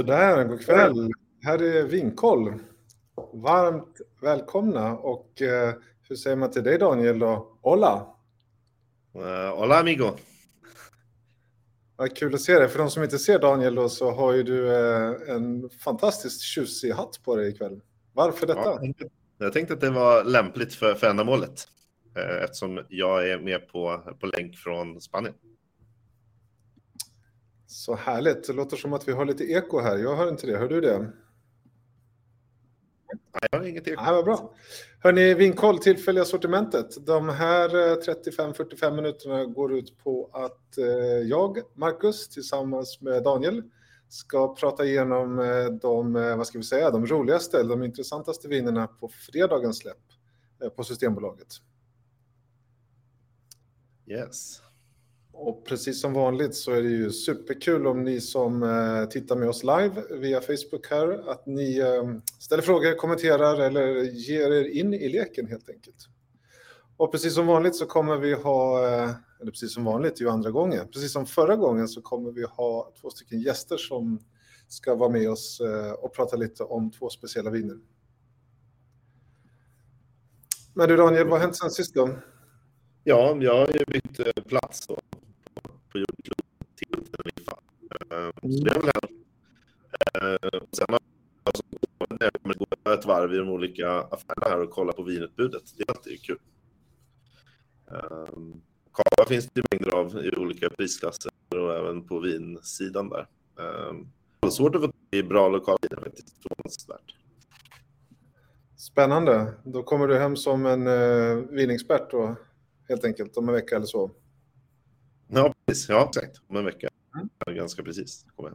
Sådär, god kväll. Här är Vinkoll. Varmt välkomna och eh, hur säger man till dig Daniel då? Hola! Uh, hola amigo! Vad kul att se dig. För de som inte ser Daniel då så har ju du eh, en fantastiskt tjusig hatt på dig ikväll. Varför detta? Ja, jag, tänkte, jag tänkte att det var lämpligt för, för ändamålet eh, eftersom jag är med på, på länk från Spanien. Så härligt. Det låter som att vi har lite eko här. Jag hör inte det. Hör du det? Nej, jag har inget eko. Nej, vad bra. Hörni, vinkoll, tillfälliga sortimentet. De här 35-45 eh, minuterna går ut på att eh, jag, Marcus, tillsammans med Daniel ska prata igenom eh, de, vad ska vi säga, de roligaste, de intressantaste vinerna på fredagens släpp på Systembolaget. Yes. Och precis som vanligt så är det ju superkul om ni som eh, tittar med oss live via Facebook här, att ni eh, ställer frågor, kommenterar eller ger er in i leken helt enkelt. Och precis som vanligt så kommer vi ha, eh, eller precis som vanligt, det är ju andra gången, precis som förra gången så kommer vi ha två stycken gäster som ska vara med oss och prata lite om två speciella viner. Men du Daniel, vad har hänt sen sist då? Ja, jag har ju bytt plats då på jordklotet till Teneriffa. Mm. Så det är väl hänt. Eh, sen när jag kommer gå ett varv i de olika affärerna här och kolla på vinutbudet. Det är alltid kul. Um, Kava finns det mängder av i olika prisklasser och även på vinsidan där. Um, det är svårt att få till bra lokalviner faktiskt, förvånansvärt. Spännande. Då kommer du hem som en uh, vinexpert då, helt enkelt, om en vecka eller så. Ja, precis. Ja, exakt. Om en vecka. Mm. Ganska precis. Kommer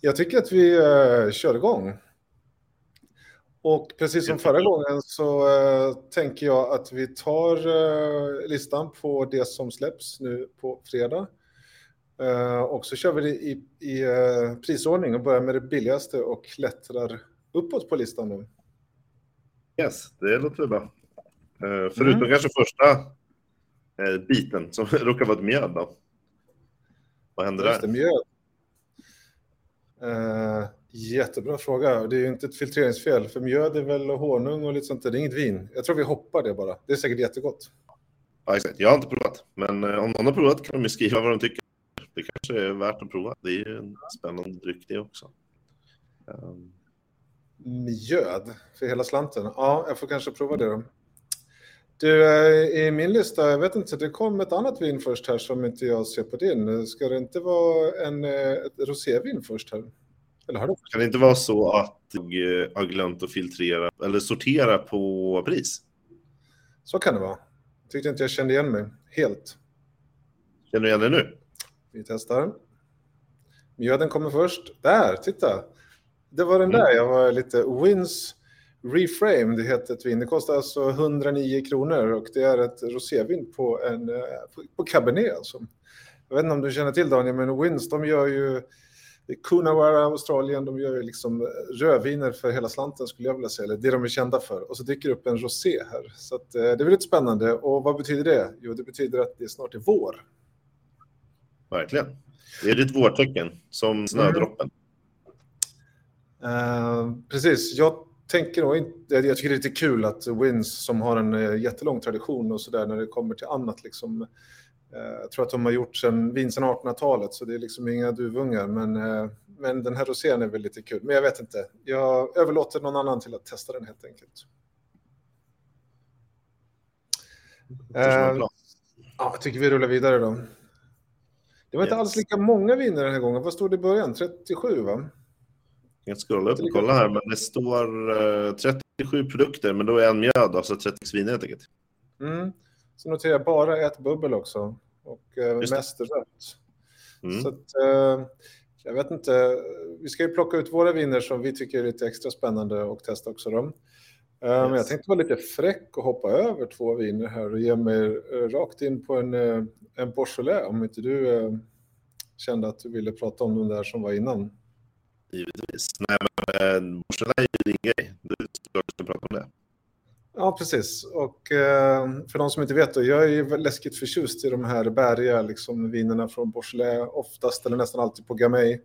jag tycker att vi uh, kör igång. Och precis som förra gången så uh, tänker jag att vi tar uh, listan på det som släpps nu på fredag. Uh, och så kör vi det i, i prisordning och börjar med det billigaste och klättrar uppåt på listan nu. Yes, det låter bra. förutom mm. kanske första eh, biten som råkar vara ett mjöd då? Vad händer där? mjöd. Uh, jättebra fråga. Det är ju inte ett filtreringsfel, för mjöd är väl honung och lite sånt där. Det är inget vin. Jag tror vi hoppar det bara. Det är säkert jättegott. Ja, exakt. Jag har inte provat, men eh, om någon har provat kan de skriva vad de tycker. Det kanske är värt att prova. Det är ju en spännande dryck det också. Um... Mjöd för hela slanten? Ja, jag får kanske prova det då. Du, eh, i min lista, jag vet inte, det kom ett annat vin först här som inte jag ser på din. Ska det inte vara en, eh, ett rosévin först här? Eller har det? Kan det inte vara så att jag eh, har glömt att filtrera eller sortera på pris? Så kan det vara. Tyckte inte jag kände igen mig helt. Känner du igen dig nu? Vi testar. Mjöden kommer först. Där, titta. Det var den mm. där jag var lite wins Reframe, det heter ett vin. Det kostar alltså 109 kronor och det är ett rosévin på, en, eh, på Cabernet. Alltså. Jag vet inte om du känner till Daniel, men Wins de gör ju Coonawarra, Australien, de gör ju liksom rödviner för hela slanten skulle jag vilja säga, eller det de är kända för. Och så dyker det upp en rosé här. Så att, eh, det är väldigt spännande. Och vad betyder det? Jo, det betyder att det snart är vår. Verkligen. Det är ditt vårtecken, som snödroppen. Mm. Uh, precis. Jag tänker nog inte, jag tycker det är lite kul att Wins som har en eh, jättelång tradition och sådär när det kommer till annat liksom. Eh, jag tror att de har gjort sen vin sedan 1800-talet så det är liksom inga duvungar men, eh, men den här rosén är väl lite kul. Men jag vet inte, jag överlåter någon annan till att testa den helt enkelt. ja, jag tycker vi rullar vidare då. Det var yes. inte alls lika många viner den här gången. Vad stod det i början? 37 va? Jag ska scrolla upp och kolla här, men det står uh, eh, 37 produkter, men då är en mjöd, alltså 36 viner helt enkelt. Mm. Så noterar jag bara ett bubbel också och uh, mest rött. Mm. Så att, uh, jag vet inte, vi ska ju plocka ut våra viner som vi tycker är lite extra spännande och testa också dem. Men yes. jag tänkte vara lite fräck och hoppa över två viner här och ge mig rakt in på en, en Beaujolais om inte du kände att du ville prata om den där som var innan. Givetvis. Nej, men eh, Borsen är ju din grej. Du ska prata om det. Ja, precis. Och eh, för de som inte vet, då, jag är ju läskigt förtjust i de här bäriga liksom, vinerna från Beaujolais, oftast eller nästan alltid på Gamay.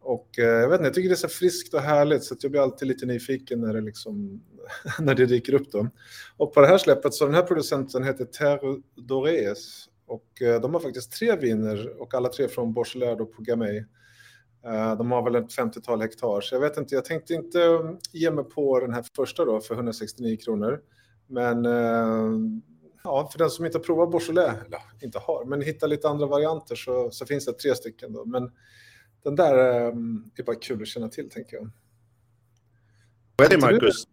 Och eh, jag vet inte, jag tycker det är så friskt och härligt så jag blir alltid lite nyfiken när det, liksom, när det dyker upp. Då. Och på det här släppet så den här producenten heter Terre Dorés och eh, de har faktiskt tre viner och alla tre från Beaujolais på Gamay. Eh, de har väl ett 50-tal hektar, så jag vet inte, jag tänkte inte ge mig på den här första då för 169 kronor. Men ja, för den som inte har provat Beaujolais, eller inte har, men hittar lite andra varianter så, så finns det tre stycken. Då. Men den där ehm, är bara kul att känna till, tänker jag. Vad är det, Marcus?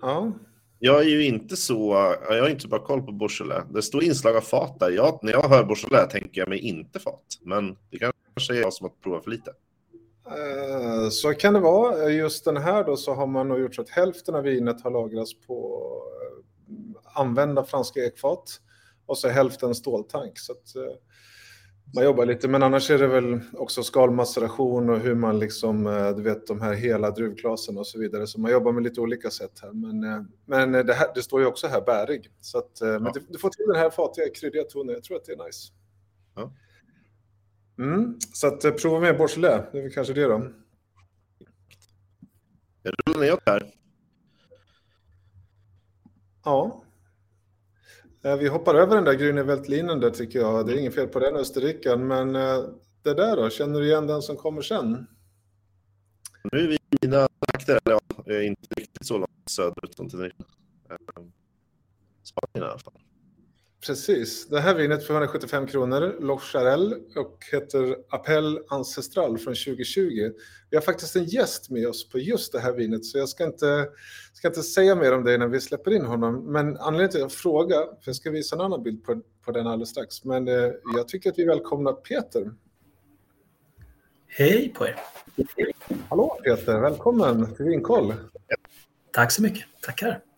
Ja. Jag är ju inte så, jag har inte bara koll på Beaujolais. Det står inslag av fat där. Jag, när jag hör Beaujolais tänker jag mig inte fat. Men det kanske är jag som har provat för lite. Eh, så kan det vara. Just den här då så har man nog gjort så att hälften av vinet har lagrats på eh, använda franska ekfat och så hälften ståltank. Så att, eh, man jobbar lite, men annars är det väl också skalmaceration och hur man liksom, eh, du vet de här hela druvklasen och så vidare. Så man jobbar med lite olika sätt här. Men, eh, men det, här, det står ju också här bärig. Så att, eh, ja. men du, du, får till den här fatiga kryddiga tonen. Jag tror att det är nice. Ja. Mm, så att prova med Beaujolais, det är väl kanske det då. Jag rullar ner här. Ja. Eh, vi hoppar över den där Grüne Veltlinen där tycker jag. Det är inget fel på den österrikaren, men eh, det där då? Känner du igen den som kommer sen? Nu är vi i mina trakter, eller ja, inte riktigt så långt söderut som. Eh, Spanien i alla fall. Precis. Det här vinet för 175 kronor, Loch Charel och heter Appel Ancestral från 2020. Vi har faktiskt en gäst med oss på just det här vinet så jag ska inte, ska inte säga mer om det innan vi släpper in honom. Men anledningen till att jag frågar, för jag ska visa en annan bild på, på den alldeles strax, men eh, jag tycker att vi välkomnar Peter. Hej på er! Hallå Peter, välkommen till Vinkoll. Tack så mycket, tackar.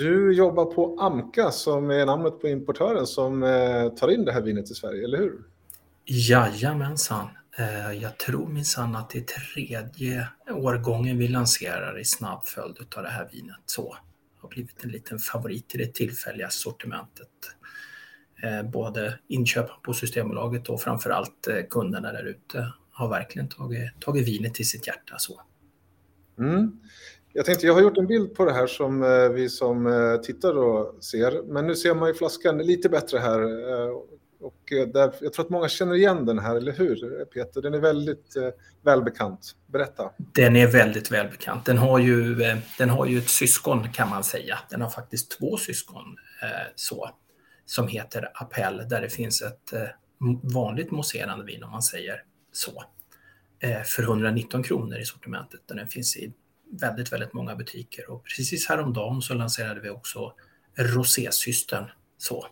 Du jobbar på Amka som är namnet på importören som eh, tar in det här vinet till Sverige, eller hur? Jajamensan. Eh, jag tror minsann att det är tredje årgången vi lanserar i snabb följd av det här vinet. Så har blivit en liten favorit i det tillfälliga sortimentet. Eh, både inköp på Systembolaget och framförallt kunderna där ute har verkligen tagit, tagit vinet till sitt hjärta. Så. Mm. Jag tänkte, jag har gjort en bild på det här som eh, vi som eh, tittar då ser, men nu ser man ju flaskan lite bättre här. Eh, och där, jag tror att många känner igen den här, eller hur Peter? Den är väldigt välbekant. Berätta. Den är väldigt välbekant. Den har, ju, den har ju ett syskon kan man säga. Den har faktiskt två syskon så, som heter Appell, där det finns ett vanligt mousserande vin om man säger så. För 119 kronor i sortimentet. Den finns i väldigt, väldigt många butiker och precis häromdagen så lanserade vi också Rosésystern. Så.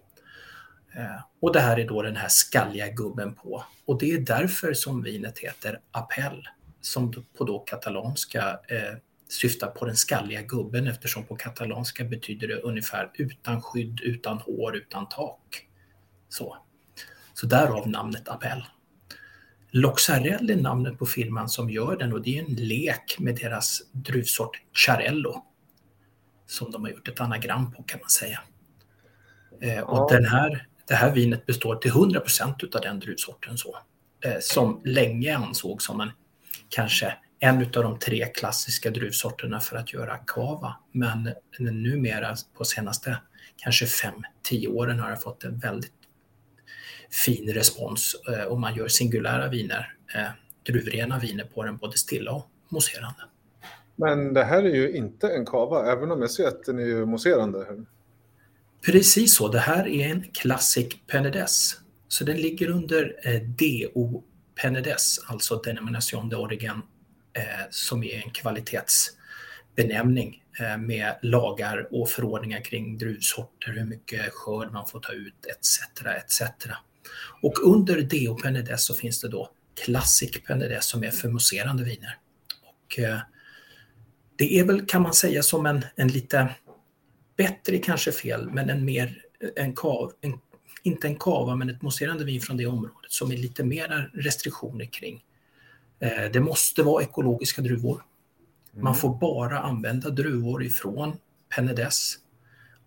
Eh, och det här är då den här skalliga gubben på. Och det är därför som vinet heter Appel, som på då katalanska eh, syftar på den skalliga gubben eftersom på katalanska betyder det ungefär utan skydd, utan hår, utan tak. Så, så därav namnet Appel. Loxarell är namnet på firman som gör den och det är en lek med deras druvsort Charello. Som de har gjort ett anagram på kan man säga. Eh, och den här, det här vinet består till 100 procent av den druvsorten så. Eh, som länge ansågs som en, kanske en av de tre klassiska druvsorterna för att göra kava. Men numera på senaste kanske 5-10 åren har det fått en väldigt fin respons eh, och man gör singulära viner, eh, druvrena viner på den, både stilla och mousserande. Men det här är ju inte en kava, även om jag ser att den är ju mousserande. Precis så, det här är en Classic Penedès. Så den ligger under eh, DO Penedès, alltså Denomination d'Origin, som är en kvalitetsbenämning med lagar och förordningar kring druvsorter, hur mycket skörd man får ta ut etc. etc. Och under Deo Penedès så finns det då Classic Penedès som är för mousserande viner. Och, eh, det är väl kan man säga som en, en lite bättre kanske fel, men en mer en kav, en, inte en kava men ett mousserande vin från det området som är lite mer restriktioner kring. Eh, det måste vara ekologiska druvor. Man mm. får bara använda druvor ifrån Penedès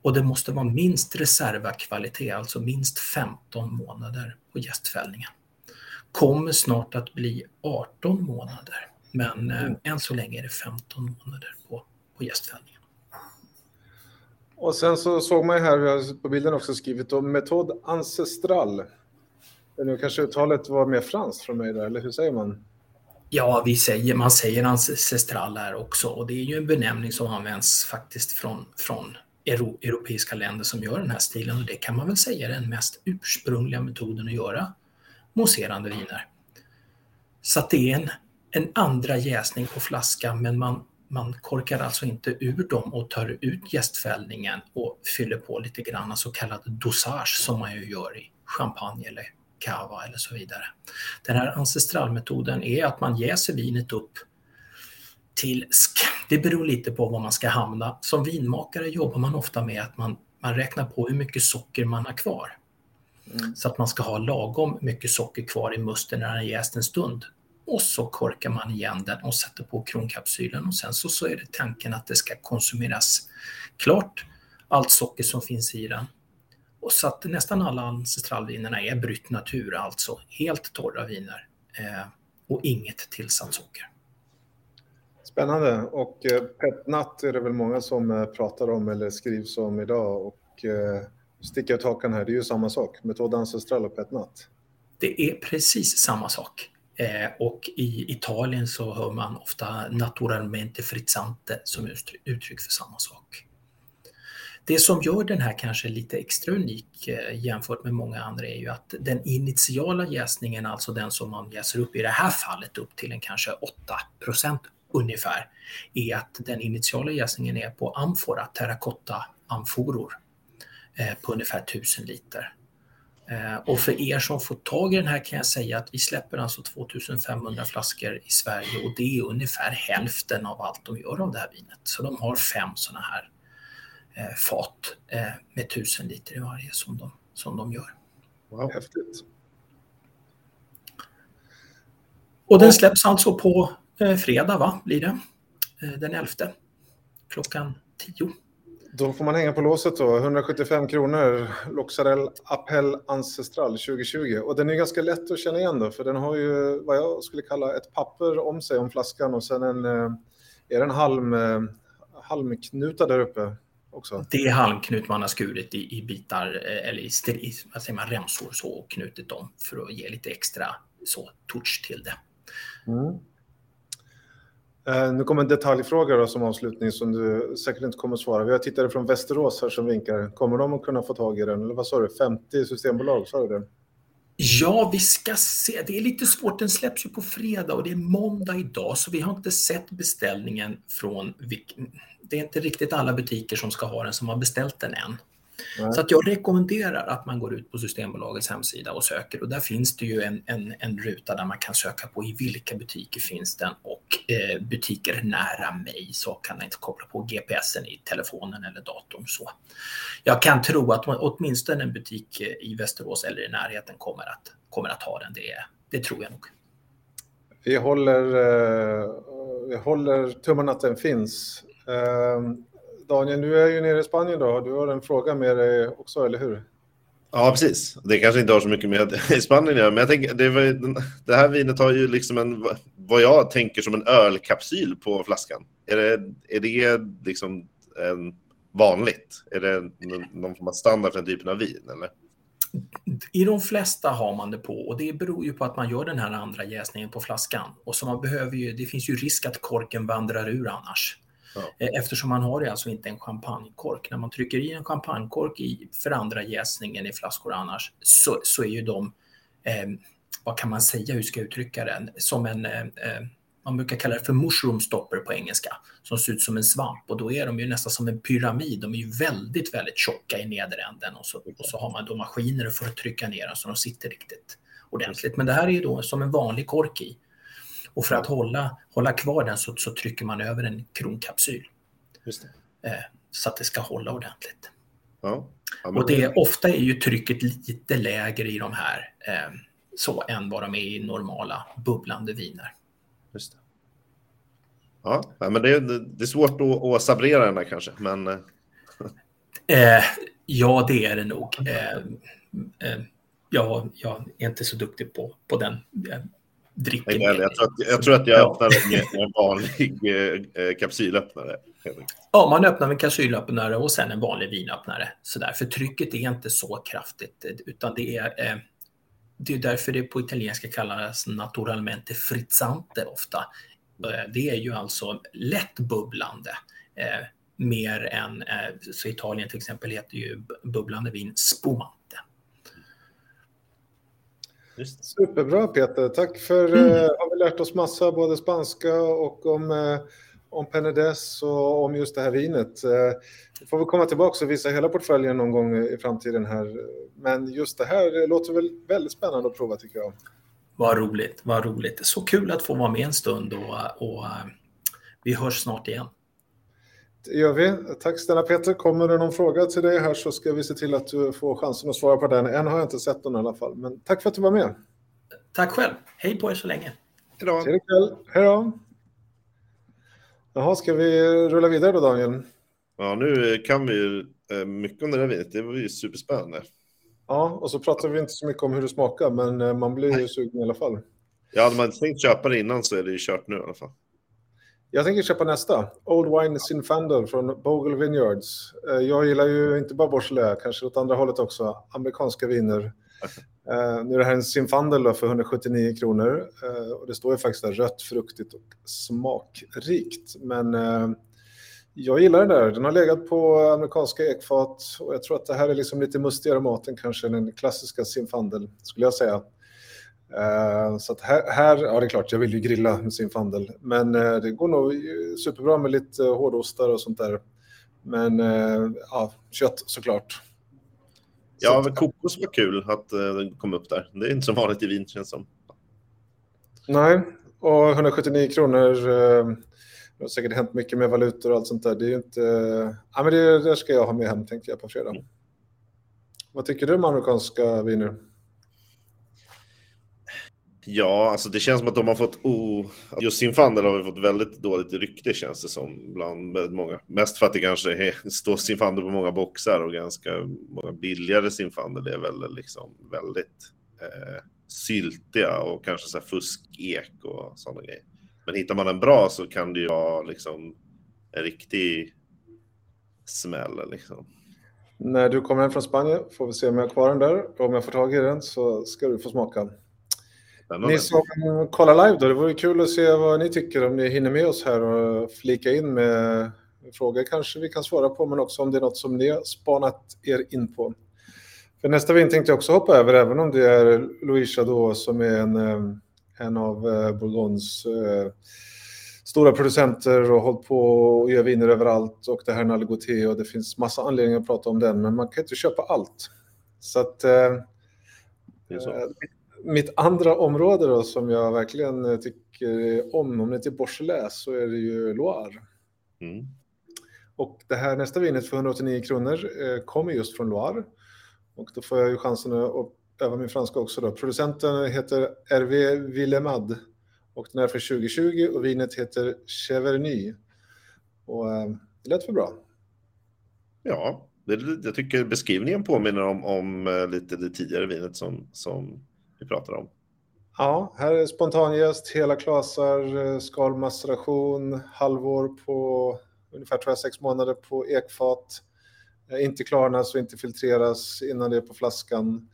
och det måste vara minst reservakvalitet, alltså minst 15 månader på gästfällningen. kommer snart att bli 18 månader. Men mm. än så länge är det 15 månader på, på gästfällningen. Och sen så såg man ju här, vi har på bilden också skrivit om metod ancestral. Nu kanske uttalet var mer franskt från mig där, eller hur säger man? Ja, vi säger, man säger ancestral här också och det är ju en benämning som används faktiskt från, från euro, europeiska länder som gör den här stilen och det kan man väl säga är den mest ursprungliga metoden att göra mousserande viner. Så att det är en, en andra jäsning på flaskan men man, man korkar alltså inte ur dem och tar ut gästfällningen och fyller på lite grann så kallad dosage som man ju gör i champagne eller cava eller så vidare. Den här ancestralmetoden är att man jäser vinet upp till sk. Det beror lite på var man ska hamna. Som vinmakare jobbar man ofta med att man, man räknar på hur mycket socker man har kvar. Mm. Så att man ska ha lagom mycket socker kvar i musten när den jäst en stund. Och så korkar man igen den och sätter på kronkapsylen och sen så, så är det tanken att det ska konsumeras klart, allt socker som finns i den. Och så att nästan alla ancestralvinerna är brytt natur, alltså helt torra viner eh, och inget tillsatt socker. Spännande. Och eh, petnat är det väl många som eh, pratar om eller skrivs om idag. Och eh, sticka ut hakan här, det är ju samma sak. Metod ancestral och petnat. Det är precis samma sak. Eh, och i Italien så hör man ofta naturalmente frizzante som uttryck för samma sak. Det som gör den här kanske lite extra unik jämfört med många andra är ju att den initiala jäsningen, alltså den som man jäser upp i det här fallet upp till en kanske 8 ungefär, är att den initiala jäsningen är på amfora, terrakotta amforor eh, på ungefär 1000 liter. Eh, och för er som får tag i den här kan jag säga att vi släpper alltså 2500 flaskor i Sverige och det är ungefär hälften av allt de gör av det här vinet. Så de har fem sådana här eh, fat med 1000 liter i varje som de, som de gör. Wow, häftigt. Och den släpps alltså på fredag, va, blir det? Den 11 klockan 10. Då får man hänga på låset då. 175 kronor, Loxarell Appel Ancestral 2020. Och den är ganska lätt att känna igen då, för den har ju vad jag skulle kalla ett papper om sig om flaskan och sen en, eh, är det en halm, eh, halmknuta där uppe också? Det är halmknut man har skurit i, i bitar, eh, eller i, i vad säger man, remsor så och knutit dem för att ge lite extra så touch till det. Mm. Eh, nu kommer en detaljfråga då, som avslutning som du säkert inte kommer att svara. Vi har tittare från Västerås här som vinkar. Kommer de att kunna få tag i den? Eller vad sa du? 50 systembolag? Sa du det? Ja, vi ska se. Det är lite svårt. Den släpps ju på fredag och det är måndag idag, så vi har inte sett beställningen från... Det är inte riktigt alla butiker som ska ha den som har beställt den än. Så att jag rekommenderar att man går ut på Systembolagets hemsida och söker och där finns det ju en, en, en ruta där man kan söka på i vilka butiker finns den och eh, butiker nära mig så kan man inte koppla på GPSen i telefonen eller datorn. Så jag kan tro att åtminstone en butik i Västerås eller i närheten kommer att, kommer att ha den. Det, det tror jag nog. Vi håller, eh, vi håller tummarna att den finns. Eh, Daniel, du är ju nere i Spanien då. Du har en fråga med dig också, eller hur? Ja, precis. Det kanske inte har så mycket med i Spanien ja. men jag tänker, det, var, det här vinet har ju liksom en, vad jag tänker som en ölkapsyl på flaskan. Är det, är det liksom en vanligt? Är det någon form av standard för den typen av vin? Eller? I de flesta har man det på och det beror ju på att man gör den här andra jäsningen på flaskan. Och så man behöver ju, det finns ju risk att korken vandrar ur annars. Ja. Eh, eftersom man har alltså inte en champagnekork. När man trycker i en champagnekork i, för andra jäsningen i flaskor annars så, så är ju de, eh, vad kan man säga, hur ska jag uttrycka det, som en, eh, eh, man brukar kalla det för mushroom stopper på engelska, som ser ut som en svamp och då är de ju nästan som en pyramid. De är ju väldigt, väldigt tjocka i nederänden och så, och så har man då maskiner för att trycka ner dem så de sitter riktigt ordentligt. Men det här är ju då som en vanlig kork i. Och för att hålla, hålla kvar den så, så trycker man över en kronkapsyl. Just det. Eh, så att det ska hålla ordentligt. Ja. Ja, och det, ofta är ju trycket lite lägre i de här eh, så än vad de är i normala bubblande viner. Just det. Ja, men det är, det är svårt att, att sabrera den där kanske, men... Eh, ja, det är det nog. Eh, eh jag, jag är inte så duktig på, på den eh, dricken. Jag, tror att, jag tror att jag öppnar med en vanlig eh, kapsylöppnare. Ja, man öppnar med en kapsylöppnare och sen en vanlig vinöppnare. Sådär. För trycket är inte så kraftigt, utan det är, eh, det är därför det på italienska kallas naturalmente frizzante ofta. Eh, det är ju alltså lätt bubblande. Eh, mer än, eh, så Italien till exempel heter ju bubblande vin spumante. Superbra Peter, tack för mm. eh, har vi lärt oss massa både spanska och om, eh, om Penedès och om just det här vinet. Eh, vi får väl komma tillbaka och visa hela portföljen någon gång i framtiden här. Men just det här låter väl väldigt spännande att prova tycker jag. Vad roligt, vad roligt. Så kul att få vara med en stund och, och eh, vi hörs snart igen. Det gör vi. Tack snälla Peter. Kommer det någon fråga till dig här så ska vi se till att du får chansen att svara på den. Än har jag inte sett den i alla fall. Men tack för att du var med. Tack själv. Hej på er så länge. Hej då. Trevlig kväll. Hej då. Jaha, ska vi rulla vidare då Daniel? Ja, nu kan vi ju eh, mycket om det där vinet. Det var ju superspännande. Ja, och så pratar vi inte så mycket om hur det smakar, men eh, man blir ju sugen i alla fall. Ja, hade man tänkt köpa det innan så är det ju kört nu i alla fall. Jag tänker köpa nästa. Old Wine Zinfandel från Bogle Vineyards. Eh, jag gillar ju inte bara Beaujolais, kanske åt andra hållet också. Amerikanska viner. Uh, nu är det här en Zinfandel för 179 kronor. Uh, och det står ju faktiskt där rött, fruktigt och smakrikt. Men uh, jag gillar den där. Den har legat på amerikanska ekfat och jag tror att det här är liksom lite mustigare maten kanske än den klassiska Zinfandel, skulle jag säga. Uh, så att här, här, ja det är klart, jag vill ju grilla med Zinfandel, men uh, det går nog superbra med lite hårdostar och sånt där. Men ja, kött såklart. Ja, men kokos var kul att den kom upp där. Det är inte så vanligt i vin känns som. Nej, och 179 kronor. Det har säkert hänt mycket med valutor och allt sånt där. Det är inte... Ja, men det, det ska jag ha med hem tänkte jag på fredag. Mm. Vad tycker du om amerikanska viner? Ja, alltså det känns som att de har fått... Oh, just sin Fandel har vi fått väldigt dåligt rykte känns det som bland många. Mest för att det kanske är, står Sinfandel på många boxar och ganska många billigare Sinfandel är väl liksom väldigt eh, syltiga och kanske så här fuskek och sådana grejer. Men hittar man en bra så kan det ju vara liksom en riktig smäll liksom. När du kommer hem från Spanien får vi se om jag har kvar den där. Om jag får tag i den så ska du få smaka. Ni som kollar live då, det vore kul att se vad ni tycker om ni hinner med oss här och flika in med frågor kanske vi kan svara på, men också om det är något som ni har spanat er in på. För nästa vin tänkte jag också hoppa över, även om det är Louis Jadot som är en, eh, en av eh, Bourgognes eh, stora producenter och hållit på och gör viner överallt och det här är en Aligoté och det finns massa anledningar att prata om den, men man kan inte köpa allt. Så att mitt andra område då, som jag verkligen eh, tycker om, om det inte är Beaujolais, så är det ju Loire. Mm. Och det här nästa vinet för 189 kronor eh, kommer just från Loire. Och då får jag ju chansen att öva min franska också. Då. Producenten heter Hervé Villemad och den är för 2020 och vinet heter Cheverny. Och eh, det lät för bra. Ja, det, jag tycker beskrivningen påminner om, om eh, lite det tidigare vinet som, som vi pratar om. Ja, här är spontangäst, hela klasar, eh, skalmaceration, halvår på ungefär tror jag, sex månader på ekfat. Eh, inte klarnas och inte filtreras innan det är på flaskan.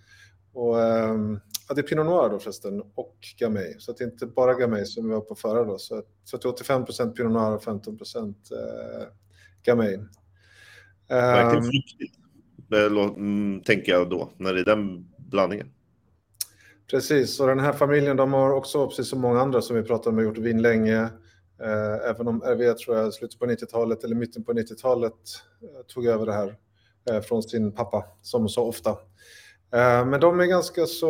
Och, ehm, ja, det är Pinot Noir då förresten och Gamay. Så att det är inte bara Gamay som vi var på förra då. Så, att, så att 85 procent Pinot Noir och 15 procent eh, Gamay. Verkligen um, flyktigt, mm, tänker jag då, när det är den blandningen. Precis, och den här familjen de har också, precis som många andra som vi pratar om, gjort vin länge. Eh, även om RV tror jag slutet på 90-talet eller mitten på 90-talet eh, tog över det här eh, från sin pappa, som så ofta. Men de är ganska så,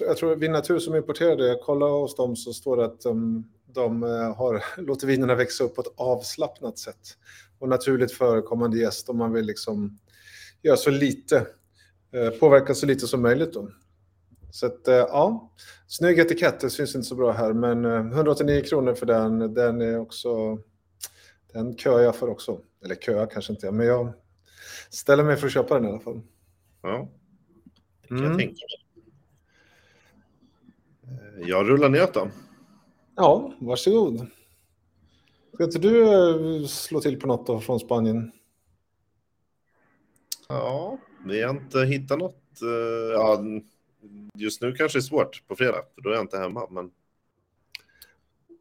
jag tror, Vinnatur som importerade, kolla hos dem så står det att de, de har, låter vinerna växa upp på ett avslappnat sätt och naturligt förekommande gäst om man vill liksom göra så lite, påverka så lite som möjligt. Då. Så att, eh, ja, snygg etikett, det syns inte så bra här, men 189 eh, kronor för den, den är också, den köar jag för också. Eller köar kanske inte, men jag ställer mig för att köpa den i alla fall. Ja, det kan mm. jag tänka mig. Jag rullar ner då. Ja, varsågod. Ska inte du eh, slå till på något då från Spanien? Ja, vi har inte hittat något. eh, Ja, just nu kanske det är svårt på fredag, för då är jag inte hemma. Men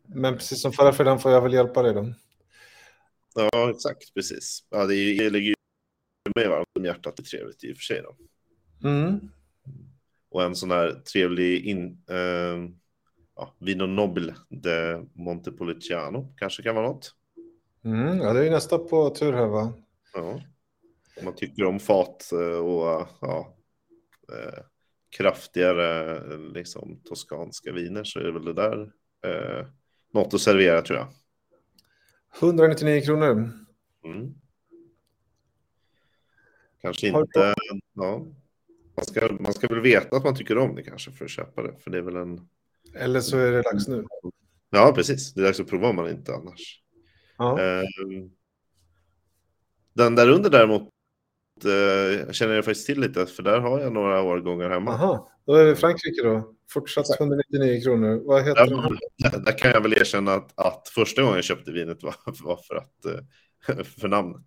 Men precis som förra fredagen får jag väl hjälpa dig då. ja, exakt, precis. Ja, det, är- det ligger ju mig varmt om hjärtat. Det är trevligt i och för sig. Då. Mm. Och en sån här trevlig in, eh, ja, Vino Nobile de Montepulciano kanske kan vara något. Mm. Ja, det är ju nästa på tur här va? Ja. Om man tycker om fat eh, och ja, eh, kraftigare eh, liksom, toskanska viner så är det väl det där eh, något att servera tror jag. 199 kronor. Mm. Kanske inte, ja. Man ska, man ska väl veta att man tycker om det kanske för att köpa det, för det är väl en... Eller så är det dags nu. Ja, precis. Det är dags att prova om man inte annars. Ja. Ehm, Den där under däremot eh, känner jag faktiskt till lite, för där har jag några årgångar hemma. Aha, då är det Frankrike då. Fortsatt 199 kronor. Vad heter den? Där, kan jag väl erkänna att, att första gången jag köpte vinet var, var för, att, eh, för namnet.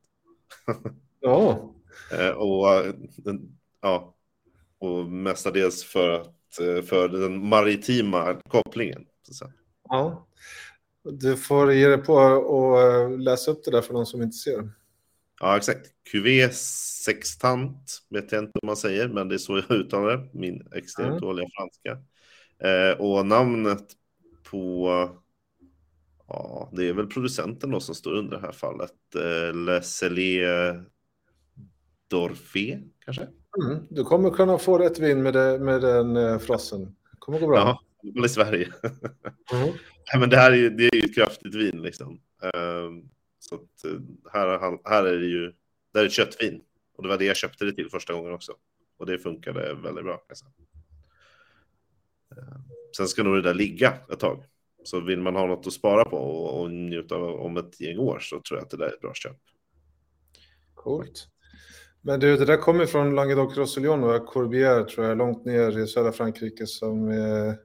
Ja, Eh, Och, ja, och mestadels för, att, för den maritima kopplingen. Att ja. Du får ge dig på och eh, läsa upp det där för någon som inte ser. Ja, exakt. QV sextant vet jag inte om man säger, men det är så jag uttalar det. Min extremt Mm. dåliga franska. Eh, och namnet på, ja, det är väl producenten då som står under det här fallet. Eh, Le Cellier Dorfé, kanske? Mm. Du kommer kunna få rätt vin med, det, med den eh, frasen. Det kommer gå bra. Ja, i Sverige. Mm. Nej, men det här är ju, det är ju ett kraftigt vin liksom. Ehm, så att, eh, här, här är det ju, där är köttvin. Och det var det jag köpte det till första gången också. Och det funkade väldigt bra. Alltså. Sen ska nog det där ligga ett tag. Så vill man ha något att spara på och, och njuta av om ett gäng år så tror jag att det där är ett bra köp. Coolt. Men du, det där kommer från Languedoc-Roussillon och Corbière tror jag, långt ner i södra Frankrike som är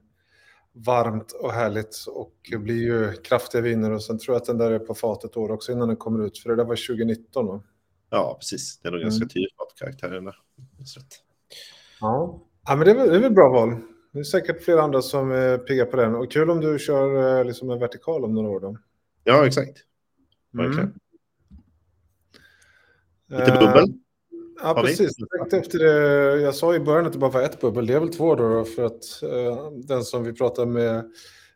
varmt och härligt och blir ju kraftiga viner och sen tror jag att den där är på fat ett år också innan den kommer ut för det där var 2019 va? Ja, precis. Det är nog Mm. ganska tydligt. Just rätt. Ja. ja, men det är, väl, det är väl bra val. Det är säkert flera andra som är pigga på den och kul om du kör eh, liksom en vertikal om några år då. Ja, exakt. Verkligen. Mm. Lite Eh, bubbel. Ja, Har vi? precis. Jag tänkte efter det. Jag sa i början att det bara var ett bubbel. Det är väl två då, då för att eh, den som vi pratade med,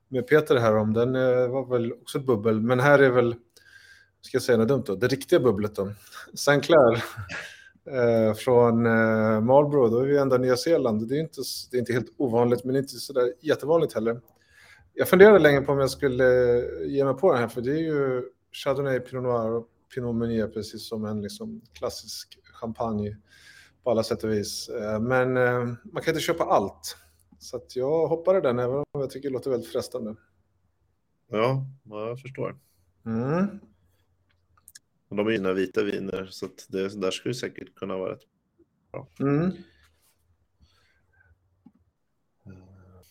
med Peter här om, den eh, var väl också ett bubbel. Men här är väl, ska jag säga något dumt då, det riktiga bubblet då. Sinclair eh, från eh, Marlborough, då är vi ända Nya Zeeland. Det är inte, det är inte helt ovanligt, men inte så där jättevanligt heller. Jag funderade länge på om jag skulle ge mig på den här, för det är ju Chardonnay, Pinot Noir och Pinot Meunier, precis som en liksom klassisk champagne på alla sätt och vis. Eh, Men eh, man kan inte köpa allt. Så jag hoppade den, även om jag tycker det låter väldigt frestande. Ja, ja, jag förstår. Mm. De är ju vita viner, så det där skulle säkert kunna vara rätt. Mm.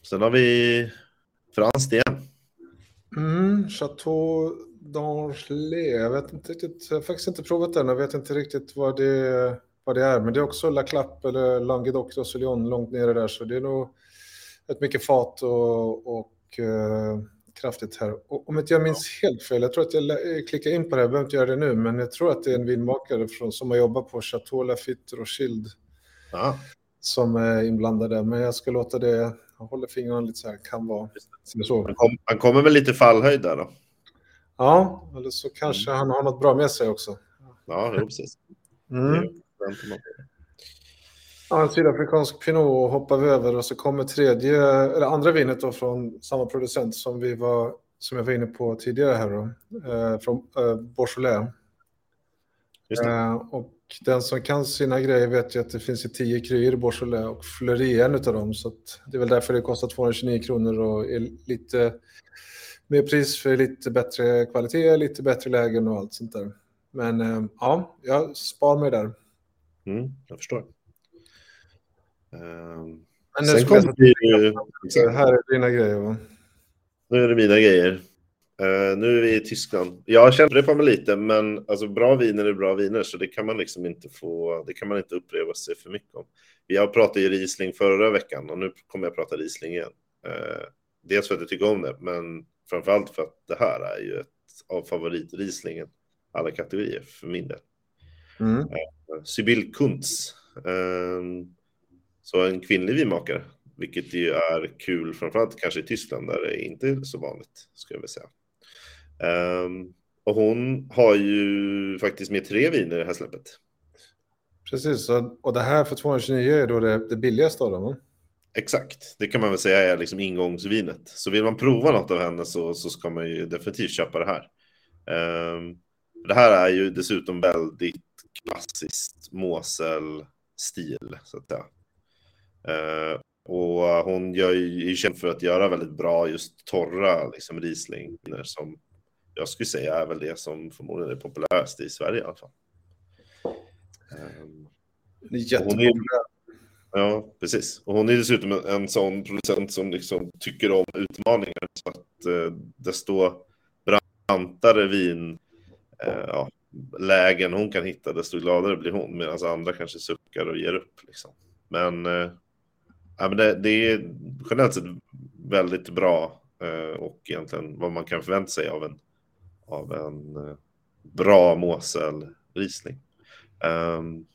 Sen har vi franskt igen. Mm. Chateau d'Angely. Jag vet inte riktigt, jag har faktiskt inte provat den. Jag vet inte riktigt vad det, vad det är. Men det är också La Clappe eller Languedoc Roussillon långt nere där. Så det är nog rätt mycket fat och, och eh, kraftigt här. Och, om inte jag minns helt fel, jag tror att jag klickar in på det här, jag behöver inte göra det nu, men jag tror att det är en vinmakare från, som har jobbat på Chateau Lafite Rothschild Ja, som är inblandade. Men jag ska låta det, jag håller fingrarna lite så här, kan vara. Så. han, kom, han kommer väl lite fallhöjd där då. Ja, eller så kanske han har något bra med sig också. Ja, precis. Mm. Ja, en sydafrikansk pinot hoppar vi över och så kommer tredje, eller andra vinet då från samma producent som vi var, som jag var inne på tidigare här då, eh, från eh, Beaujolais. Just det. Eh, och den som kan sina grejer vet ju att det finns i tio kryer i Beaujolais och Fleury är en av dem. Så att det är väl därför det kostar 229 kronor och är lite mer pris för lite bättre kvalitet, lite bättre lägen och allt sånt där. Men eh, ja, jag spar mig där. Mm, jag förstår. Ehm, Men nu Sen kommer det ju... här är dina grejer. Va? Nu är det mina grejer. Eh, nu är vi i Tyskland. Jag kände det på mig lite, men alltså, bra viner är bra viner, så det kan man liksom inte få. Det kan man inte uppleva sig för mycket om. Jag pratade ju Riesling förra veckan och nu kommer jag prata Riesling igen. Eh, dels för att jag tycker om det, men framförallt för att det här är ju ett av favoritrislingen alla kategorier för min del. Mm. Sibyl Kuntz. Um, så en kvinnlig vinmakare, vilket ju är kul, framförallt kanske i Tyskland där det inte är så vanligt, skulle jag vilja säga. Um, och hon har ju faktiskt med tre viner i det här släppet. Precis, och, och det här för 229 är då det, det billigaste av dem. Exakt, det kan man väl säga är liksom ingångsvinet. Så vill man prova något av henne så, så ska man ju definitivt köpa det här. Um, det här är ju dessutom väldigt klassiskt Mosel-stil, så att säga. Uh, och hon gör ju, är ju känd för att göra väldigt bra just torra liksom, Riesling som jag skulle säga är väl det som förmodligen är populärast i Sverige i alla fall. Um, Det är jättepopulärt. Ja, precis. Och hon är dessutom en, en sån producent som liksom tycker om utmaningar. Så att eh, desto brantare vin, eh, ja, lägen hon kan hitta, desto gladare blir hon. Medan andra kanske suckar och ger upp. Liksom. Men, eh, ja, men det, det är generellt sett väldigt bra eh, och egentligen vad man kan förvänta sig av en, av en eh, bra Mosel Riesling. Um, ehm,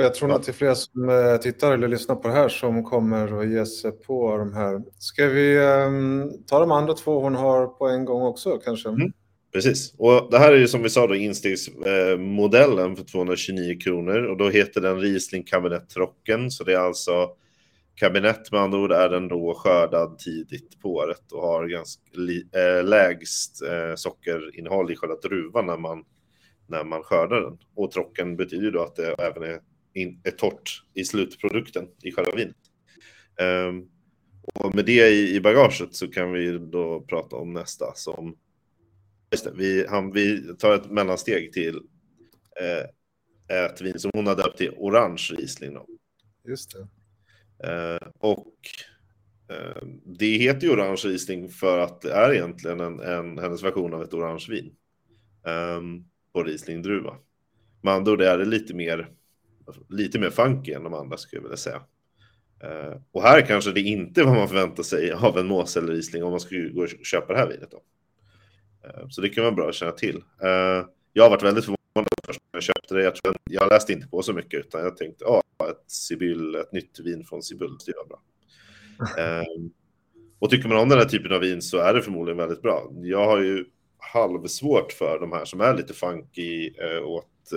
och jag tror att det är fler som eh, tittar eller lyssnar på det här som kommer att ge sig på de här. Ska vi um, ta de andra två hon har på en gång också kanske? Mm. Precis, och det här är ju som vi sa då instegsmodellen eh, för 229 kronor och då heter den Riesling Kabinett Trocken så det är alltså kabinett med andra ord är den då skördad tidigt på året och har ganska äh, lägst äh, sockerinnehåll i själva druvan när man, när man skördar den. Och trocken betyder då att det även är, in, är torrt i slutprodukten i själva vinet. Ehm, och med det i, i bagaget så kan vi då prata om nästa som Just det, vi, han, vi tar ett mellansteg till eh, ett vin som hon har döpt till Orange Riesling. Då. Just det. Eh, och eh, det heter ju Orange Riesling för att det är egentligen en, en, hennes version av ett orange vin eh, på Riesling-druva. Med andra ord är det lite mer, Alltså, lite mer funky än de andra skulle jag vilja säga. Uh, och här kanske det inte är vad man förväntar sig av en mås eller Riesling om man skulle gå och köpa det här vinet. Då. Uh, Så det kan vara bra att känna till. Uh, Jag har varit väldigt förvånad först när jag köpte det. Jag, tror, jag läste inte på så mycket utan jag tänkte ja, ett Sibyl, ett nytt vin från Sibyl, det var bra. Och tycker man om den här typen av vin så är det förmodligen väldigt bra. Jag har ju halvsvårt för de här som är lite funky åt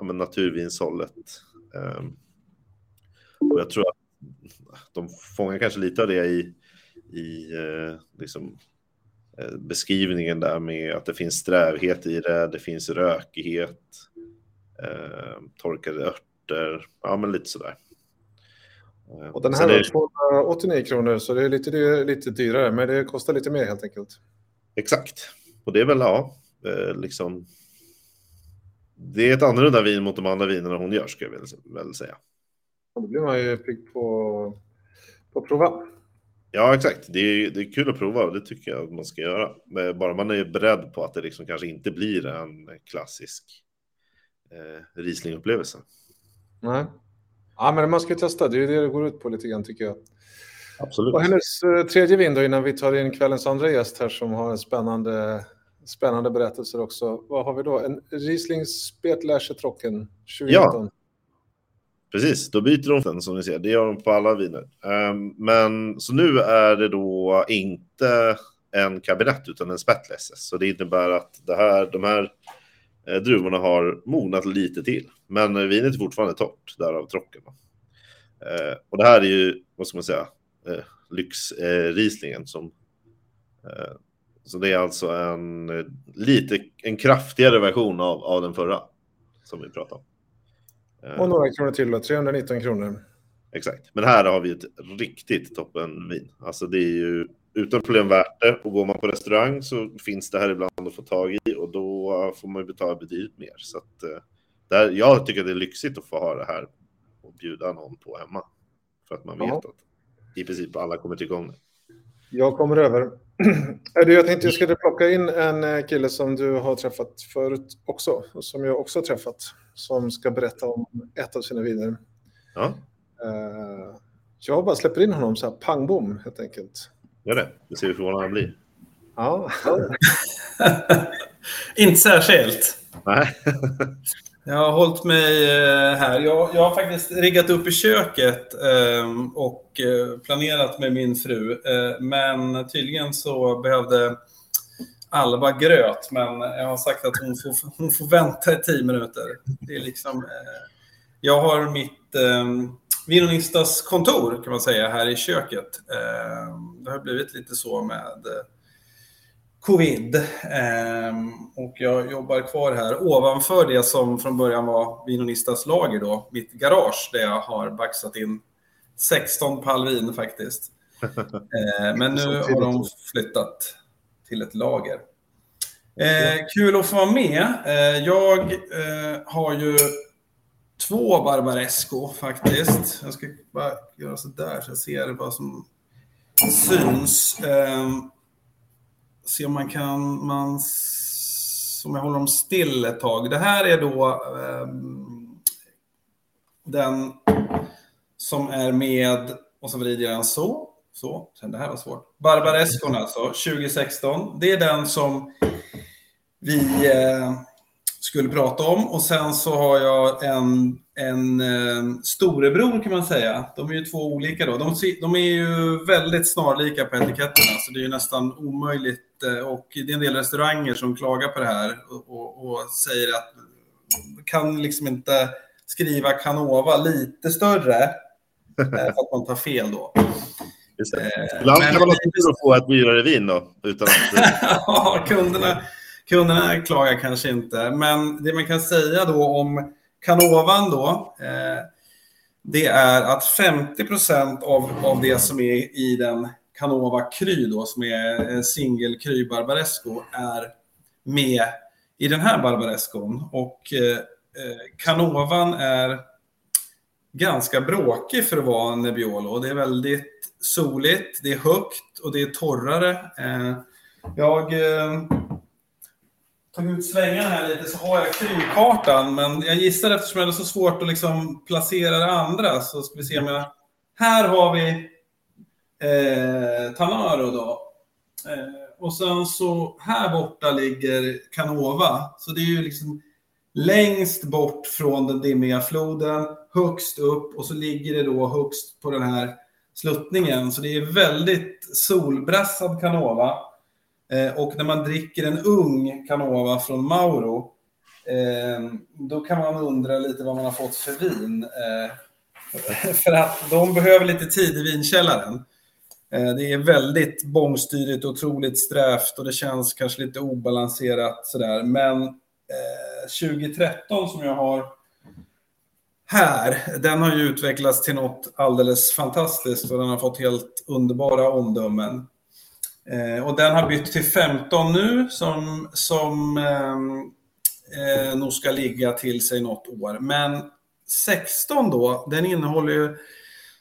ja, men naturvinshållet. Eh, Och jag tror att de fångar kanske lite av det i, i eh, liksom, eh, beskrivningen där med att det finns strävhet i det, det finns rökighet, eh, torkade örter, ja men lite sådär. Eh, Och den här är är det- 289 kronor så det är lite, det lite dyrare men det kostar lite mer helt enkelt. Exakt, och det är väl ja, eh, liksom. Det är ett annorlunda vin mot de andra vinerna hon gör ska jag väl, säga. Då blir man ju pigg på, på att prova. Ja, exakt. Det är, det är kul att prova och det tycker jag att man ska göra. Men bara man är beredd på att det liksom kanske inte blir en klassisk eh, Riesling-upplevelse. Nej. Ja, men man ska testa. Det är det det går ut på lite grann tycker jag. Absolut. Och hennes eh, tredje vin då innan vi tar in kvällens andra gäst här som har en spännande, spännande berättelser också. Vad har vi då? En Riesling Spätläsche Trocken 2019. Precis, då byter de den som ni ser. Det gör de på alla viner. Um, men så nu är det då inte en kabinett utan en spätlesses. Så det innebär att det här, de här eh, druvorna har mognat lite till. Men eh, vinet är fortfarande torrt, därav trocken. Eh, och det här är ju, vad ska man säga, eh, lyxrislingen eh, som... Eh, så det är alltså en eh, lite, en kraftigare version av, av den förra som vi pratade om. Eh, Och några kronor till då, 319 kronor. Exakt, men här har vi ett riktigt toppenvin. Alltså det är ju utan problem värt det. Och går man på restaurang så finns det här ibland att få tag i och då får man ju betala betydligt mer. Så att, eh, där, jag tycker det är lyxigt att få ha det här och bjuda någon på hemma. För att man vet Ja. att i princip alla kommer tycka om det. Jag kommer över. Är det, jag tänkte jag skulle plocka in en eh, kille som du har träffat förut också, och som jag också har träffat, som ska berätta om ett av sina viner. Ja, Eh, Jag bara släpper in honom så här pang bom helt enkelt. gör det. Vi ser hur förvånad han blir. Ja, Inte särskilt. Nej. Jag har hållit mig eh, här. Jag, jag har faktiskt riggat upp i köket ehm, eh, och planerat med min fru. Eh, men tydligen så behövde Alba gröt, men jag har sagt att hon får, hon får vänta i tio minuter. Det är liksom, eh, jag har mitt eh, Vinonistas kontor kan man säga här i köket. Eh, det har blivit lite så med eh, covid. Ehm, och jag jobbar kvar här ovanför det som från början var Vinonistas lager då, mitt garage där jag har baxat in 16 pall vin faktiskt. Ehm, men nu har de flyttat till ett lager. Ehm, kul att få vara med. Jag eh, har ju två Barbaresco faktiskt. Jag ska bara göra så där så jag ser vad som syns. Se om man kan, man, som om jag håller dem still ett tag. Det här är då ehm, den som är med, och så vrider jag den så, så, sen det här var svårt. Barbareskon, alltså, 2016. Det är den som vi eh, skulle prata om. Och sen så har jag en, en eh, storebror kan man säga. De är ju två olika då. De, de är ju väldigt snarlika på etiketterna, så det är ju nästan omöjligt. eh, Och det är en del restauranger som klagar på det här och, och, och säger att kan liksom inte skriva Canova lite större eh, för att man tar fel då. Eh, Ibland kan man ha tur att få ett dyrare vin då. Utan att, Ja, kunderna, kunderna klagar kanske inte. Men det man kan säga då om Canovan då, eh, det är att 50 av, av det som är i den Canova Kry då, som är eh, singel Kry Barbaresco, är med i den här Barbarescon. Och eh, eh, Canovan är ganska bråkig för att vara en Nebbiolo. Det är väldigt soligt, det är högt och det är torrare. Eh, jag eh, tog ut svängarna här lite så har jag krypkartan. men jag gissar eftersom jag hade så svårt att liksom placera det andra så ska vi se om jag... Här har vi eh, Tanaro då. Eh, och sen så här borta ligger Canova. Så det är ju liksom längst bort från den dimmiga floden, högst upp och så ligger det då högst på den här sluttningen. Så det är väldigt solbrassad Canova. Eh, och när man dricker en ung Canova från Mauro, eh, då kan man undra lite vad man har fått för vin. Eh, för att de behöver lite tid i vinkällaren. Det är väldigt bångstyrigt, otroligt strävt och det känns kanske lite obalanserat sådär. Men eh, 2013 som jag har här, den har ju utvecklats till något alldeles fantastiskt och den har fått helt underbara omdömen. Eh, och den har bytt till 15 nu som, som ehm, eh, nog ska ligga till sig något år. Men 16 då, den innehåller ju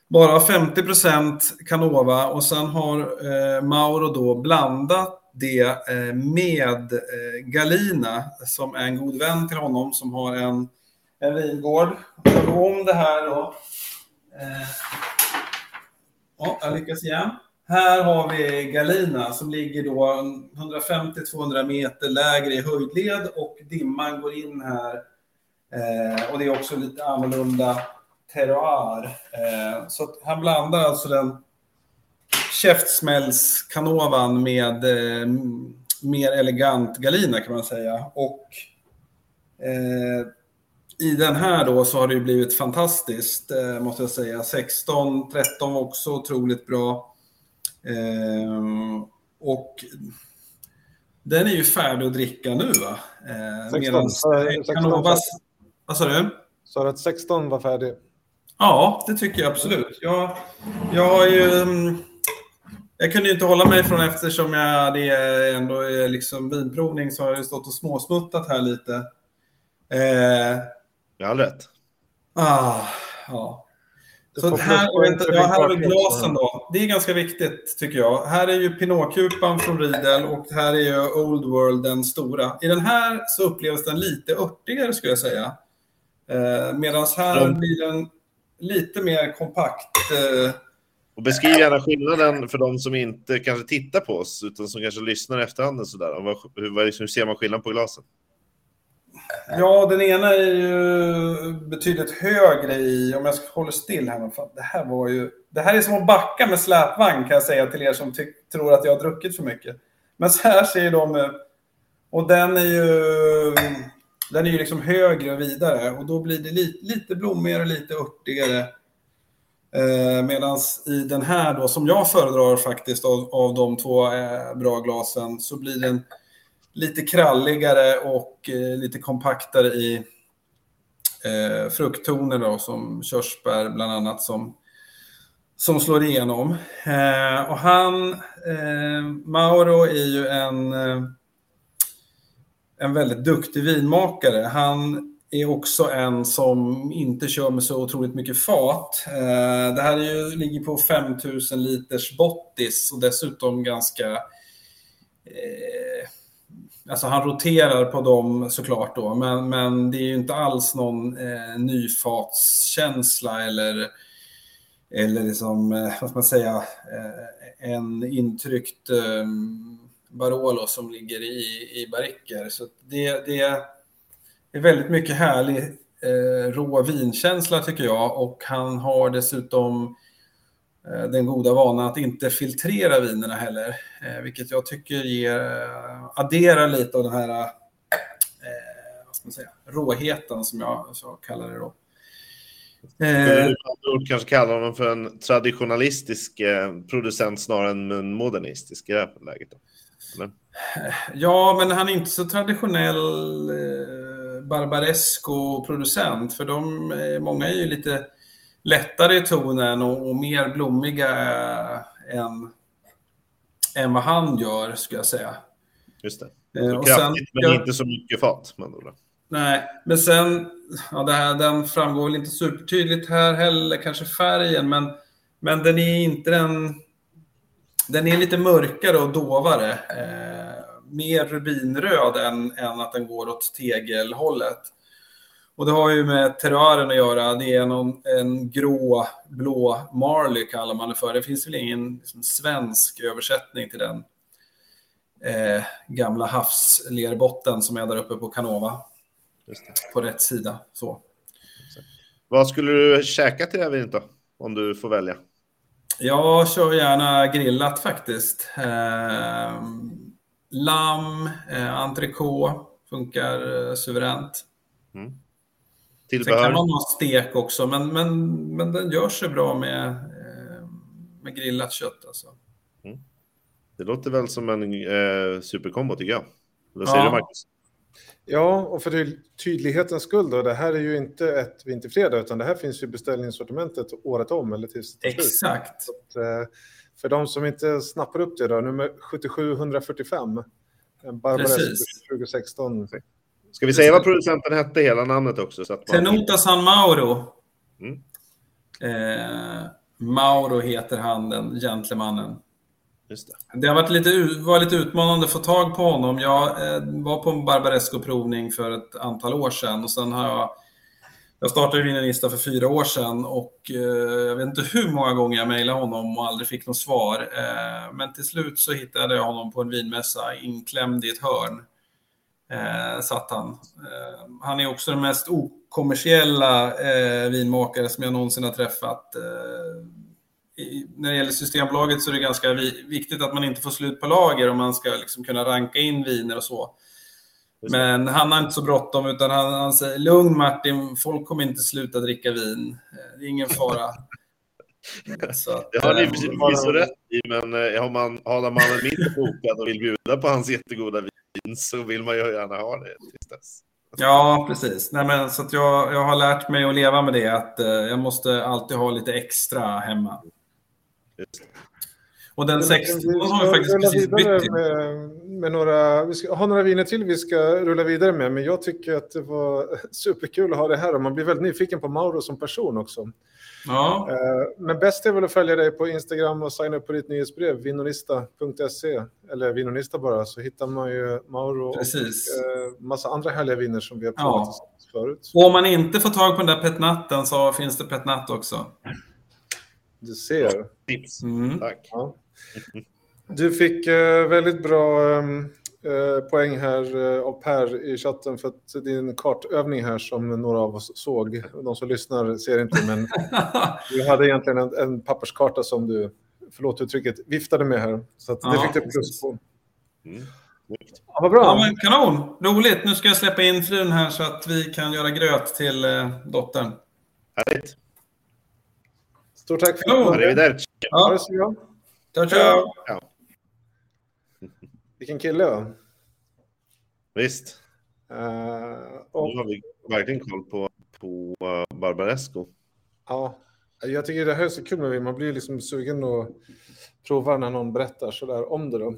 bara 50% Canova och sen har eh, Mauro då blandat det eh, med eh, Galina som är en god vän till honom som har en, en vingård. Om det här då. Eh, ja, jag lyckas igen. Här har vi Galina som ligger då 150-200 meter lägre i höjdled och dimman går in här. Eh, och det är också lite annorlunda terroir. Eh, så att han blandar alltså den käftsmällskanovan med eh, mer elegant Galina kan man säga. Och eh, i den här då så har det ju blivit fantastiskt eh, måste jag säga. 16, 13 var också otroligt bra. Eh, och den är ju färdig att dricka nu va? Eh, 16, medans eh, 16 Canovas... Vad sa du? Så att 16 var färdig. Ja, det tycker jag absolut. Jag, jag har ju... mm, Jag kunde ju inte hålla mig från eftersom jag det är ändå är liksom vinprovning så har jag ju stått och småsmuttat här lite. Eh, jag har rätt. ah, ja. Så här, vänta, ja, här har vi glasen då. Det är ganska viktigt tycker jag. Här är ju Pinot-kupan från Riedel och här är ju Old World den stora. I den här så upplevs den lite örtigare skulle jag säga. Eh, Medan här blir den lite mer kompakt. Eh. Och beskriv gärna skillnaden för de som inte kanske tittar på oss utan som kanske lyssnar efterhand. Och sådär. Vad, hur, hur ser man skillnad på glasen? Ja, den ena är ju betydligt högre i, om jag håller still här, för det här var ju, det här är som att backa med släpvagn kan jag säga till er som tror att jag har druckit för mycket. Men så här ser de, och den är ju, den är ju liksom högre och vidare och då blir det lite, lite blommigare och lite örtigare. Eh, Medan i den här då, som jag föredrar faktiskt av, av de två eh, bra glasen, så blir den lite kralligare och eh, lite kompaktare i eh, frukttoner då, som körsbär bland annat som, som slår igenom. Eh, och han, eh, Mauro är ju en, eh, en väldigt duktig vinmakare. Han är också en som inte kör med så otroligt mycket fat. Eh, det här är ju, ligger på 5000 liters bottis och dessutom ganska eh, Alltså han roterar på dem såklart då, men, men det är ju inte alls någon eh, nyfatskänsla eller, eller liksom, eh, vad ska man säga, eh, en intryckt eh, Barolo som ligger i, i barriker. Så det, det är väldigt mycket härlig eh, rå vinkänsla tycker jag och han har dessutom Eh, den goda vanan att inte filtrera vinerna heller, eh, vilket jag tycker ger, eh, adderar lite av den här eh, vad ska man säga, råheten som jag så kallar det då. Du kanske kalla honom för en traditionalistisk producent snarare än en modernistisk i det här läget? Då? Eller? Ja, men han är inte så traditionell eh, Barbaresco-producent, för de, många är ju lite lättare i tonen och, och mer blommiga än, än vad han gör, skulle jag säga. Just det. Eh, och kraftigt, sen, men inte så mycket fat. Man nej, men sen, ja, det här, den framgår väl inte supertydligt här heller, kanske färgen, men, men den är inte den... Den är lite mörkare och dovare. Eh, mer rubinröd än, än att den går åt tegelhållet. Och det har ju med terrören att göra. Det är någon, en grå, blå Marley kallar man det för. Det finns väl ingen liksom, svensk översättning till den eh, gamla havslerbotten som är där uppe på Canova. På rätt sida. Så. Vad skulle du käka till det här vinet då? Om du får välja. Jag kör gärna grillat faktiskt. Eh, lamm, eh, entrecote funkar eh, suveränt. Mm. Tillbehör. Sen kan man ha stek också, men, men, men den gör sig bra med, eh, med grillat kött. Alltså. Mm. Det låter väl som en eh, superkombo tycker jag. Vad säger ja. du Marcus? Ja, och för tydlighetens skull då, det här är ju inte ett vinterfredag, utan det här finns ju beställningssortimentet året om eller tills det Exakt. Att, eh, för de som inte snappar upp det då, nummer 7745, Barbares 2016. Ska vi säga vad producenten hette, hela namnet också? Så att man... Tenuta San Mauro. Mm. Eh, Mauro heter han, den gentlemannen. Just det. det har varit lite, var lite utmanande att få tag på honom. Jag eh, var på en Barbaresco-provning för ett antal år sedan och sen har jag jag startade Vinelista för fyra år sedan och eh, jag vet inte hur många gånger jag mejlade honom och aldrig fick något svar. Eh, men till slut så hittade jag honom på en vinmässa inklämd i ett hörn eh, satt han. Eh, han är också den mest okommersiella eh, vinmakare som jag någonsin har träffat. Eh, i, när det gäller Systembolaget så är det ganska vi, viktigt att man inte får slut på lager om man ska liksom kunna ranka in viner och så. Men han har inte så bråttom utan han, han säger lugn Martin, folk kommer inte sluta dricka vin. Eh, det är ingen fara. Så att, det har ni förvisso rätt i, men eh, har man, har man en mindre bokad och vill bjuda på hans jättegoda vin så vill man ju gärna ha det tills dess. Ja, precis. Nej, men, så att jag, jag har lärt mig att leva med det, att eh, jag måste alltid ha lite extra hemma. Och den 16 har vi faktiskt precis bytt med, med några, Vi ska ha några viner till vi ska rulla vidare med, men jag tycker att det var superkul att ha det här och man blir väldigt nyfiken på Mauro som person också. Ja, Eh, Men bäst är väl att följa dig på Instagram och signa upp på ditt nyhetsbrev, vinnonista.se, eller vinnonista bara, så hittar man ju Mauro precis. och eh, massa andra härliga viner som vi har provat Ja. tillsammans förut. Och om man inte får tag på den där petnatten så finns det petnatt också. Du ser. Tips. Mm. Tack. Ja. Du fick eh, väldigt bra ehm, eh, poäng här eh, av Per i chatten för att din kartövning här som några av oss såg, de som lyssnar ser inte, men du hade egentligen en, en papperskarta som du, förlåt uttrycket, viftade med här. Så att det Ja, fick du plus på. Mm. Ja, vad bra. Ja, men kanon! Roligt! Nu ska jag släppa in frun här så att vi kan göra gröt till eh, dottern. Härligt. Stort tack för Kanon. det. Arrivederci. Ha Ja, det så bra. ciao, ciao! Ja, Vilken kille. va? visst. Eh, och, Nu har vi verkligen koll på, på uh, Barbaresco. ja, jag tycker det här är så kul med vin. Man blir liksom sugen att prova när någon berättar sådär om det. Då.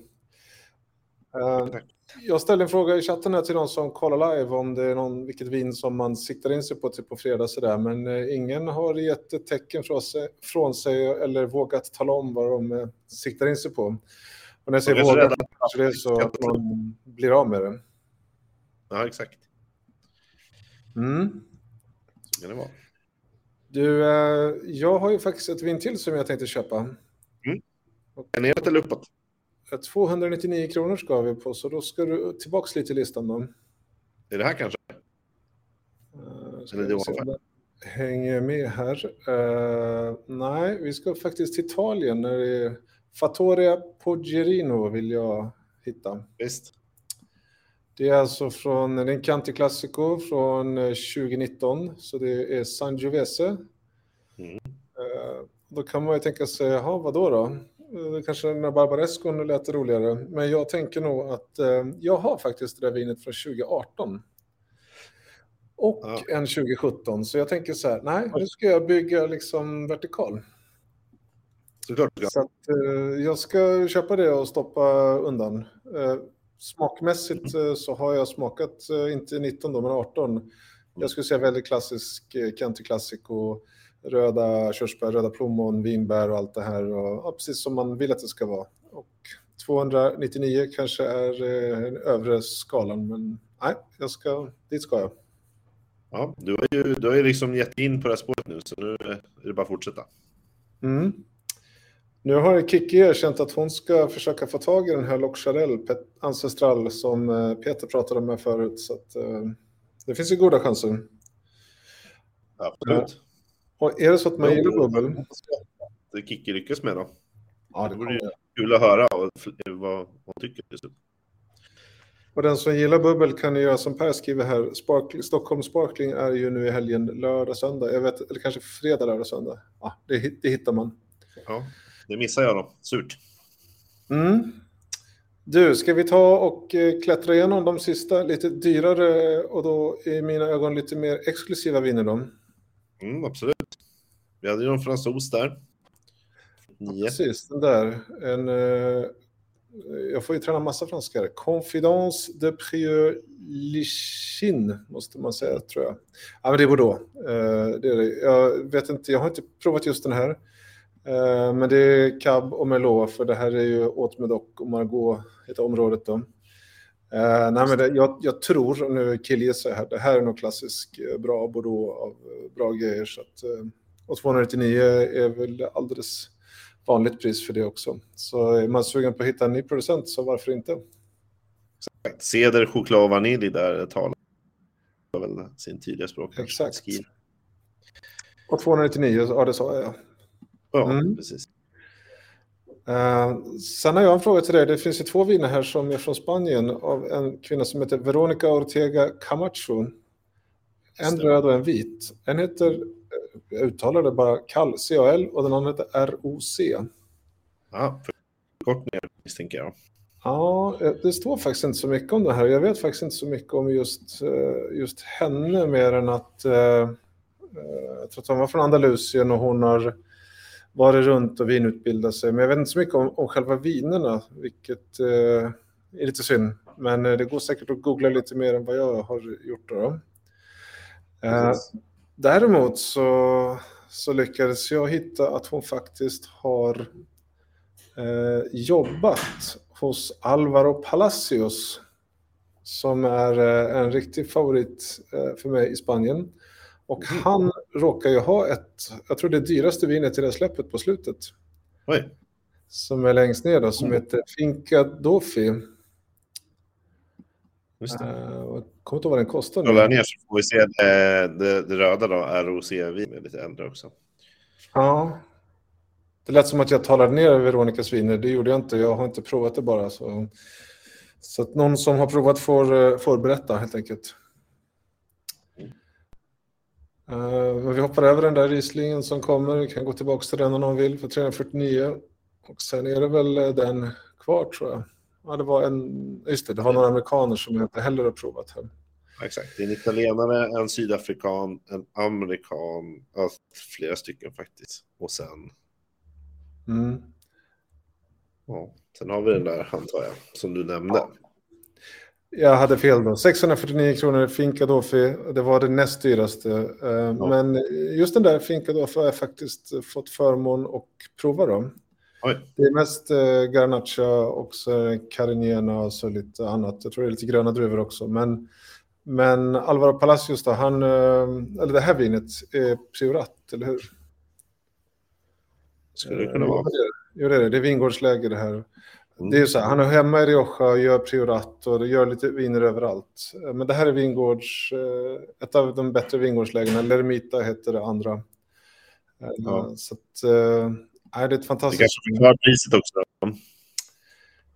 Eh, Tack. jag ställde en fråga i chatten här till någon som kollar live om det är någon, vilket vin som man siktar in sig på till på fredag sådär. Men eh, ingen har gett ett tecken från sig, från sig eller vågat tala om vad de eh, siktar in sig på. Och när jag är säger så rädda. så är det så att man blir av med det. Ja, exakt. Mm. Så kan det vara. Du, eh, jag har ju faktiskt ett vin till som jag tänkte köpa. Är neråt eller uppåt? Eh, 299 kronor ska vi på, så då ska du tillbaks lite i listan då. Är det här kanske? Eh, ska Eller det var Hänger med här. Eh, nej, vi ska faktiskt till Italien. När det är Fattoria Poggerino vill jag hitta. Visst. Det är alltså från en Chianti Classico från eh, 2019, så det är Sangiovese. Mm. Eh, Då kan man ju tänka sig, jaha, vadå då? Eh, Kanske den här Barbarescon lät roligare. Men jag tänker nog att eh, jag har faktiskt det där vinet från 2018. Och Ja. en 2017, så jag tänker så här, nej, nu ska jag bygga liksom vertikal. Ja. Så att, eh, jag ska köpa det och stoppa undan. Eh, smakmässigt eh, så har jag smakat, eh, inte 19 då, men 18. Jag skulle säga väldigt klassisk eh, Chianti Classico, röda körsbär, röda plommon, vinbär och allt det här. Och, ja, precis som man vill att det ska vara. Och 299 kanske är eh, den övre skalan, men nej, jag ska, dit ska jag. Ja, du har ju du har ju liksom gett in på det här spåret nu, så nu är det bara att fortsätta. Mm. Nu har Kiki erkänt att hon ska försöka få tag i den här Pet- Ancestral som eh, Peter pratade om här förut. Så att, eh, det finns ju goda chanser. Absolut. Och är det så att man gillar bubbel? Det Kikki lyckas med då. Ja, Det vore kul att höra vad, vad hon tycker. Och den som gillar bubbel kan ju göra som Per skriver här. Sparkling, Stockholm Sparkling är ju nu i helgen lördag, söndag. Jag vet, eller kanske fredag, lördag, söndag. Ja, det, det hittar man. Ja, det missar jag då. Surt. Mm. Du, ska vi ta och eh, klättra igenom de sista lite dyrare och då i mina ögon lite mer exklusiva viner då? Mm, absolut. Vi hade ju någon fransos där. Nio. Precis, den där. En, eh, jag får ju träna massa franska. Confidence de Prieur Lichin måste man säga, tror jag. Ja, men det är Bordeaux. Eh, det är det. Jag vet inte, jag har inte provat just den här. Eh, men det är Cab och Merlot, för det här är ju Haute Medoc och Margaux heter området då. Eh, nej, men det, jag, jag tror, och nu killgissar här, det här är nog klassisk eh, bra Bordeaux av bra grejer. Så att, och 299 är väl alldeles vanligt pris för det också. Så är man sugen på att hitta en ny producent så varför inte? Ceder, choklad och vanilj där talar väl sin tydliga språk. Exakt. Och 299, ja det sa jag. Ja, Mm. precis. Uh, sen har jag en fråga till dig. Det finns ju två viner här som är från Spanien av en kvinna som heter Veronica Ortega Camacho. En röd och en vit. En heter, eh, jag uttalar det bara kall, CAL och den andra heter ROC. Ja, förkortningar misstänker jag. Ja, eh, det står faktiskt inte så mycket om det här. Jag vet faktiskt inte så mycket om just, eh, just henne mer än att eh, eh, jag tror att hon var från Andalusien och hon har varit runt och vinutbildat sig. Men jag vet inte så mycket om, om själva vinerna, vilket eh, är lite synd. Men eh, det går säkert att googla lite mer än vad jag har gjort. Då. Eh. Däremot så, så lyckades jag hitta att hon faktiskt har eh, jobbat hos Alvaro Palacios som är eh, en riktig favorit eh, för mig i Spanien. Och han råkar ju ha ett, jag tror det dyraste vinet i det släppet på slutet, Oj. som är längst ner då, som heter Finca Dofi. Just det. Jag kommer inte ihåg vad den kostar Kolla ner så får vi se det, det, det röda då, är lite äldre också. Ja. Det lät som att jag talade ner Veronicas viner, det gjorde jag inte, jag har inte provat det bara. Så, så att någon som har provat får, eh, får berätta helt enkelt. Eh, men vi hoppar över den där Rieslingen som kommer, vi kan gå tillbaka till den om någon vill för 349. Och sen är det väl eh, den kvar tror jag. Ja, det var en, just det, det var några amerikaner som jag inte heller har provat här. Exakt, det är en italienare, en sydafrikan, en amerikan, flera stycken faktiskt. Och sen, Mm. ja, sen har vi den där antar jag, som du nämnde. Ja. Jag hade fel då. 649 kronor Finca Dofi. Det var det näst dyraste. Eh, Men just den där Finca Dofi har jag faktiskt fått förmån att prova då. Oj. Det är mest eh, Garnacha och så Carigena och så lite annat. Jag tror det är lite gröna druvor också. Men, men Alvaro Palacios då, han, eh, eller det här vinet är Priorat, eller hur? Skulle det kunna vara. Jo, det är det. Det är vingårdsläge det här. Mm. Det är ju så här, han är hemma i Rioja och gör priorat och gör lite viner överallt. Men det här är vingårds, eh, ett av de bättre vingårdslägena. Lermita heter det andra. Eh, Ja. Så att, eh, nej, det är ett Det fantastiskt. kanske förklarar priset också.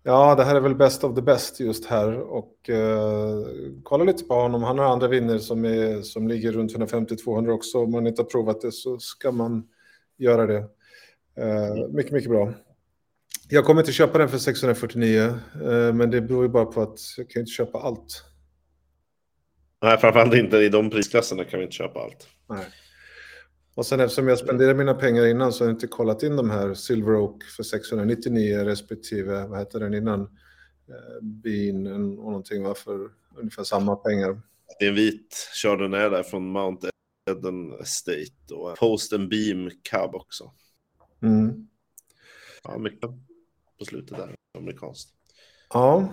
Ja, det här är väl best of the best just här. Och eh, kolla lite på honom. Han har andra viner som, är, som ligger runt 150-200 också. Om man inte har provat det så ska man göra det. Eh, mycket, mycket bra. Jag kommer inte köpa den för 649, eh, men det beror ju bara på att jag kan inte köpa allt. Nej, framförallt inte i de prisklasserna kan vi inte köpa allt. Nej. Och sen eftersom jag spenderade mina pengar innan så har jag inte kollat in de här Silver Oak för 699 respektive, vad heter den innan? Eh, Bean och någonting va, för ungefär samma pengar. Det är en vit Chardonnay där från Mount Eden Estate och Post and Beam Cab också. Mm. Ja, mycket på slutet där, amerikanskt. Ja.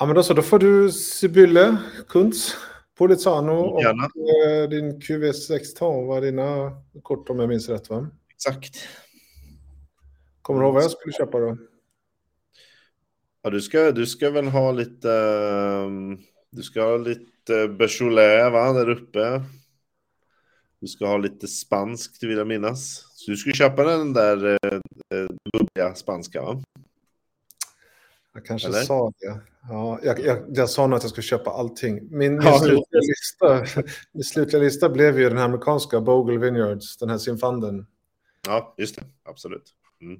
Ja, men då så, då får du Sibylle, Kuntz, Polizano och Gärna. eh, din QV16 var dina kort om jag minns rätt va? Exakt. Kommer du ihåg vad jag skulle köpa då? Ja, du ska, du ska väl ha lite... ehm, Du ska ha lite Beaujolais, va, där uppe. Du ska ha lite spanskt, vill jag minnas. Så du skulle köpa den där eh, eh, bubbliga spanska, va? Jag kanske Eller? sa det. Ja, jag, jag, jag sa nog att jag skulle köpa allting. Min, min, Ja, slutliga lista, min slutliga lista blev ju den här amerikanska Bogle Vineyards, den här Sinfanden. Ja, just det. Absolut.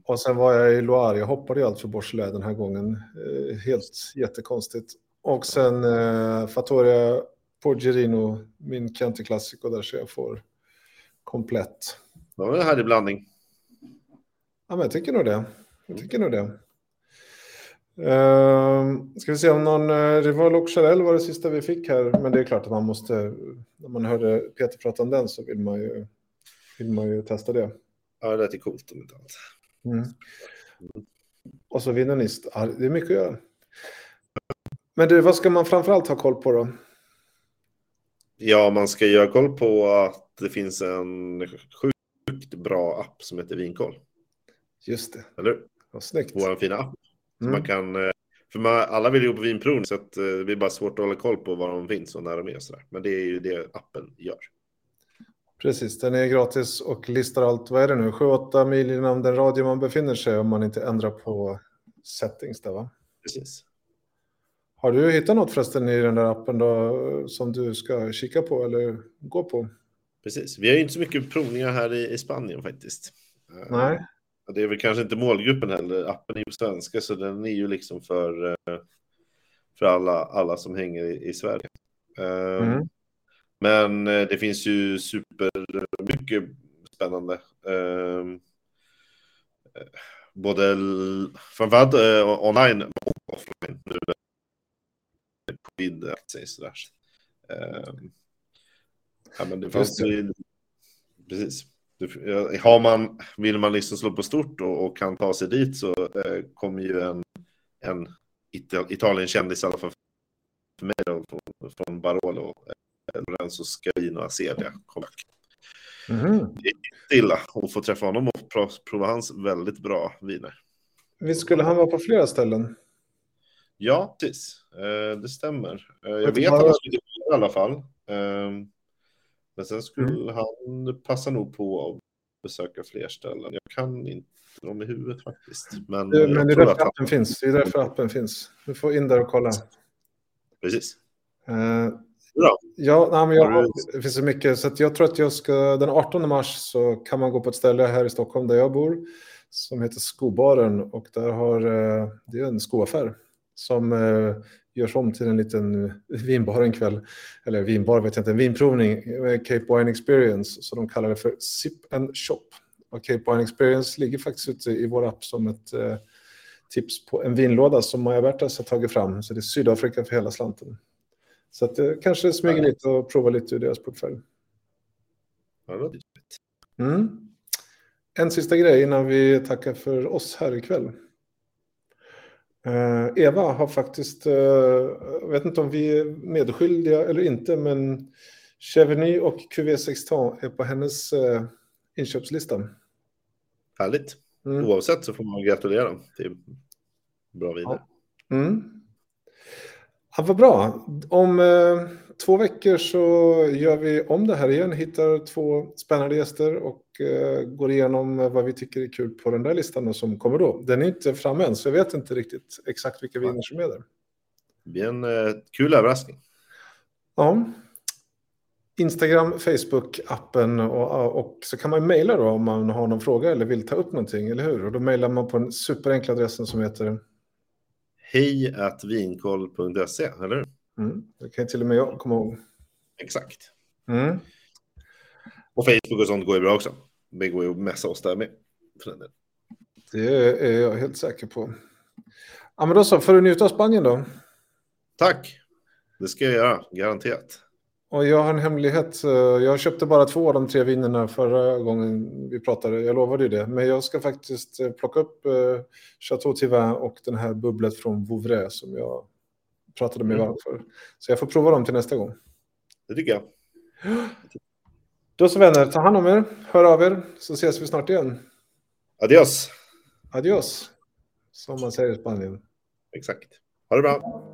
Och sen var jag i Loire, jag hoppade ju allt för Beaujolais den här gången. Eh, helt jättekonstigt. Och sen eh, Fattoria Porgerino, min Chianti Classico där så jag får komplett. Det var en härlig blandning. Ja, men jag tycker nog det. Jag tycker nog det. Uh, ska vi se om någon uh, Rival och Charell var det sista vi fick här. Men det är klart att man måste, när man hörde Peter prata om den så vill man ju, vill man ju testa det. Ja, det ju coolt om inte annat. Mm. Och så vinnarnist. Ja, det är mycket att göra. Men du, vad ska man framförallt ha koll på då? Ja, man ska göra koll på att det finns en sjukt bra app som heter Vinkoll. Just det, Eller vad snyggt. Vår fina app. Mm. man kan, eh, för man, alla vill ju på vinprovning så att eh, det blir bara svårt att hålla koll på var de finns och när de är. och Så där. Men det är ju det appen gör. Precis, den är gratis och listar allt. Vad är det nu? 7-8 mil inom den radio man befinner sig om man inte ändrar på settings där va? Precis. Har du hittat något förresten i den där appen då som du ska kika på eller gå på? Precis. Vi har ju inte så mycket provningar här i, i Spanien faktiskt. Eh, Nej. och Det är väl kanske inte målgruppen heller. Appen är ju på svenska så den är ju liksom för, eh, för alla, alla som hänger i, i Sverige. Eh, Mm. Men eh, det finns ju super mycket spännande. Eh, eh, både framförallt eh, online och offline. Nu när det är covid sägs sådär. Ja, men det fanns det. ju Precis. Har man, vill man liksom slå på stort och, och kan ta sig dit så eh, kommer ju en, en Ital- Italien-kändis i alla fall för mig då, från, från Barolo, eh, Lorenzo Scavino Acelia. Kommer Mhm. stilla och få träffa honom och pro- prova hans väldigt bra viner. Visst skulle han vara på flera ställen? Ja, precis. Eh, det stämmer. Eh, jag Vet att han skulle i alla fall. Eh, men sen skulle han passa nog på att besöka fler ställen. Jag kan inte dem i huvudet faktiskt. Men, jag men det är därför att han... appen finns. Det är därför appen finns. Du får in där och kolla. Precis. Eh, Bra. Ja, nej, men jag, du- det finns så mycket. Så jag tror att jag ska, den 18 mars så kan man gå på ett ställe här i Stockholm där jag bor som heter Skobaren och där har, eh, det är en skoaffär som eh, görs om till en liten vinbar en kväll. Eller vinbar vet jag inte, en vinprovning, eh, Cape Wine Experience, så de kallar det för Sip and Shop. Och Cape Wine Experience ligger faktiskt ute i vår app som ett eh, tips på en vinlåda som Maja Bertas har tagit fram. Så det är Sydafrika för hela slanten. Så att det kanske smyger lite och prova lite ur deras portfölj. Mm. En sista grej innan vi tackar för oss här ikväll. Eh, Eva har faktiskt, eh, jag vet inte om vi är medskyldiga eller inte, men Chevigny och QV16 är på hennes eh, inköpslista. Härligt. Mm. Oavsett så får man gratulera till bra viner. Mm. Ja, vad bra. Om eh, två veckor så gör vi om det här igen, hittar två spännande gäster och eh, går igenom vad vi tycker är kul på den där listan som kommer då. Den är inte framme än, så jag vet inte riktigt exakt vilka viner som är där. Det blir en eh, kul överraskning. Ja. Instagram, Facebook, appen och, och så kan man mejla då om man har någon fråga eller vill ta upp någonting, eller hur? Och då mejlar man på den superenkla adressen som heter Hej att vinkoll.se, eller hur? mm, det kan till och med jag komma ihåg. Exakt. Mm. Och Facebook och sånt går ju bra också. Det går ju att messa oss där med. Det är jag helt säker på. Ja, men då så, får du njuta av Spanien då. Tack! Det ska jag göra, garanterat. Och jag har en hemlighet. Jag köpte bara två av de tre vinerna förra gången vi pratade. Jag lovade ju det. Men jag ska faktiskt eh, plocka upp eh, Chateau Tivin och den här bubblet från Vouvray som jag pratade med Mm. varm för. Så jag får prova dem till nästa gång. Det tycker jag. Då så vänner, ta hand om er, hör av er, så ses vi snart igen. Adios! Adios, som man säger i Spanien. Exakt. Ha det bra!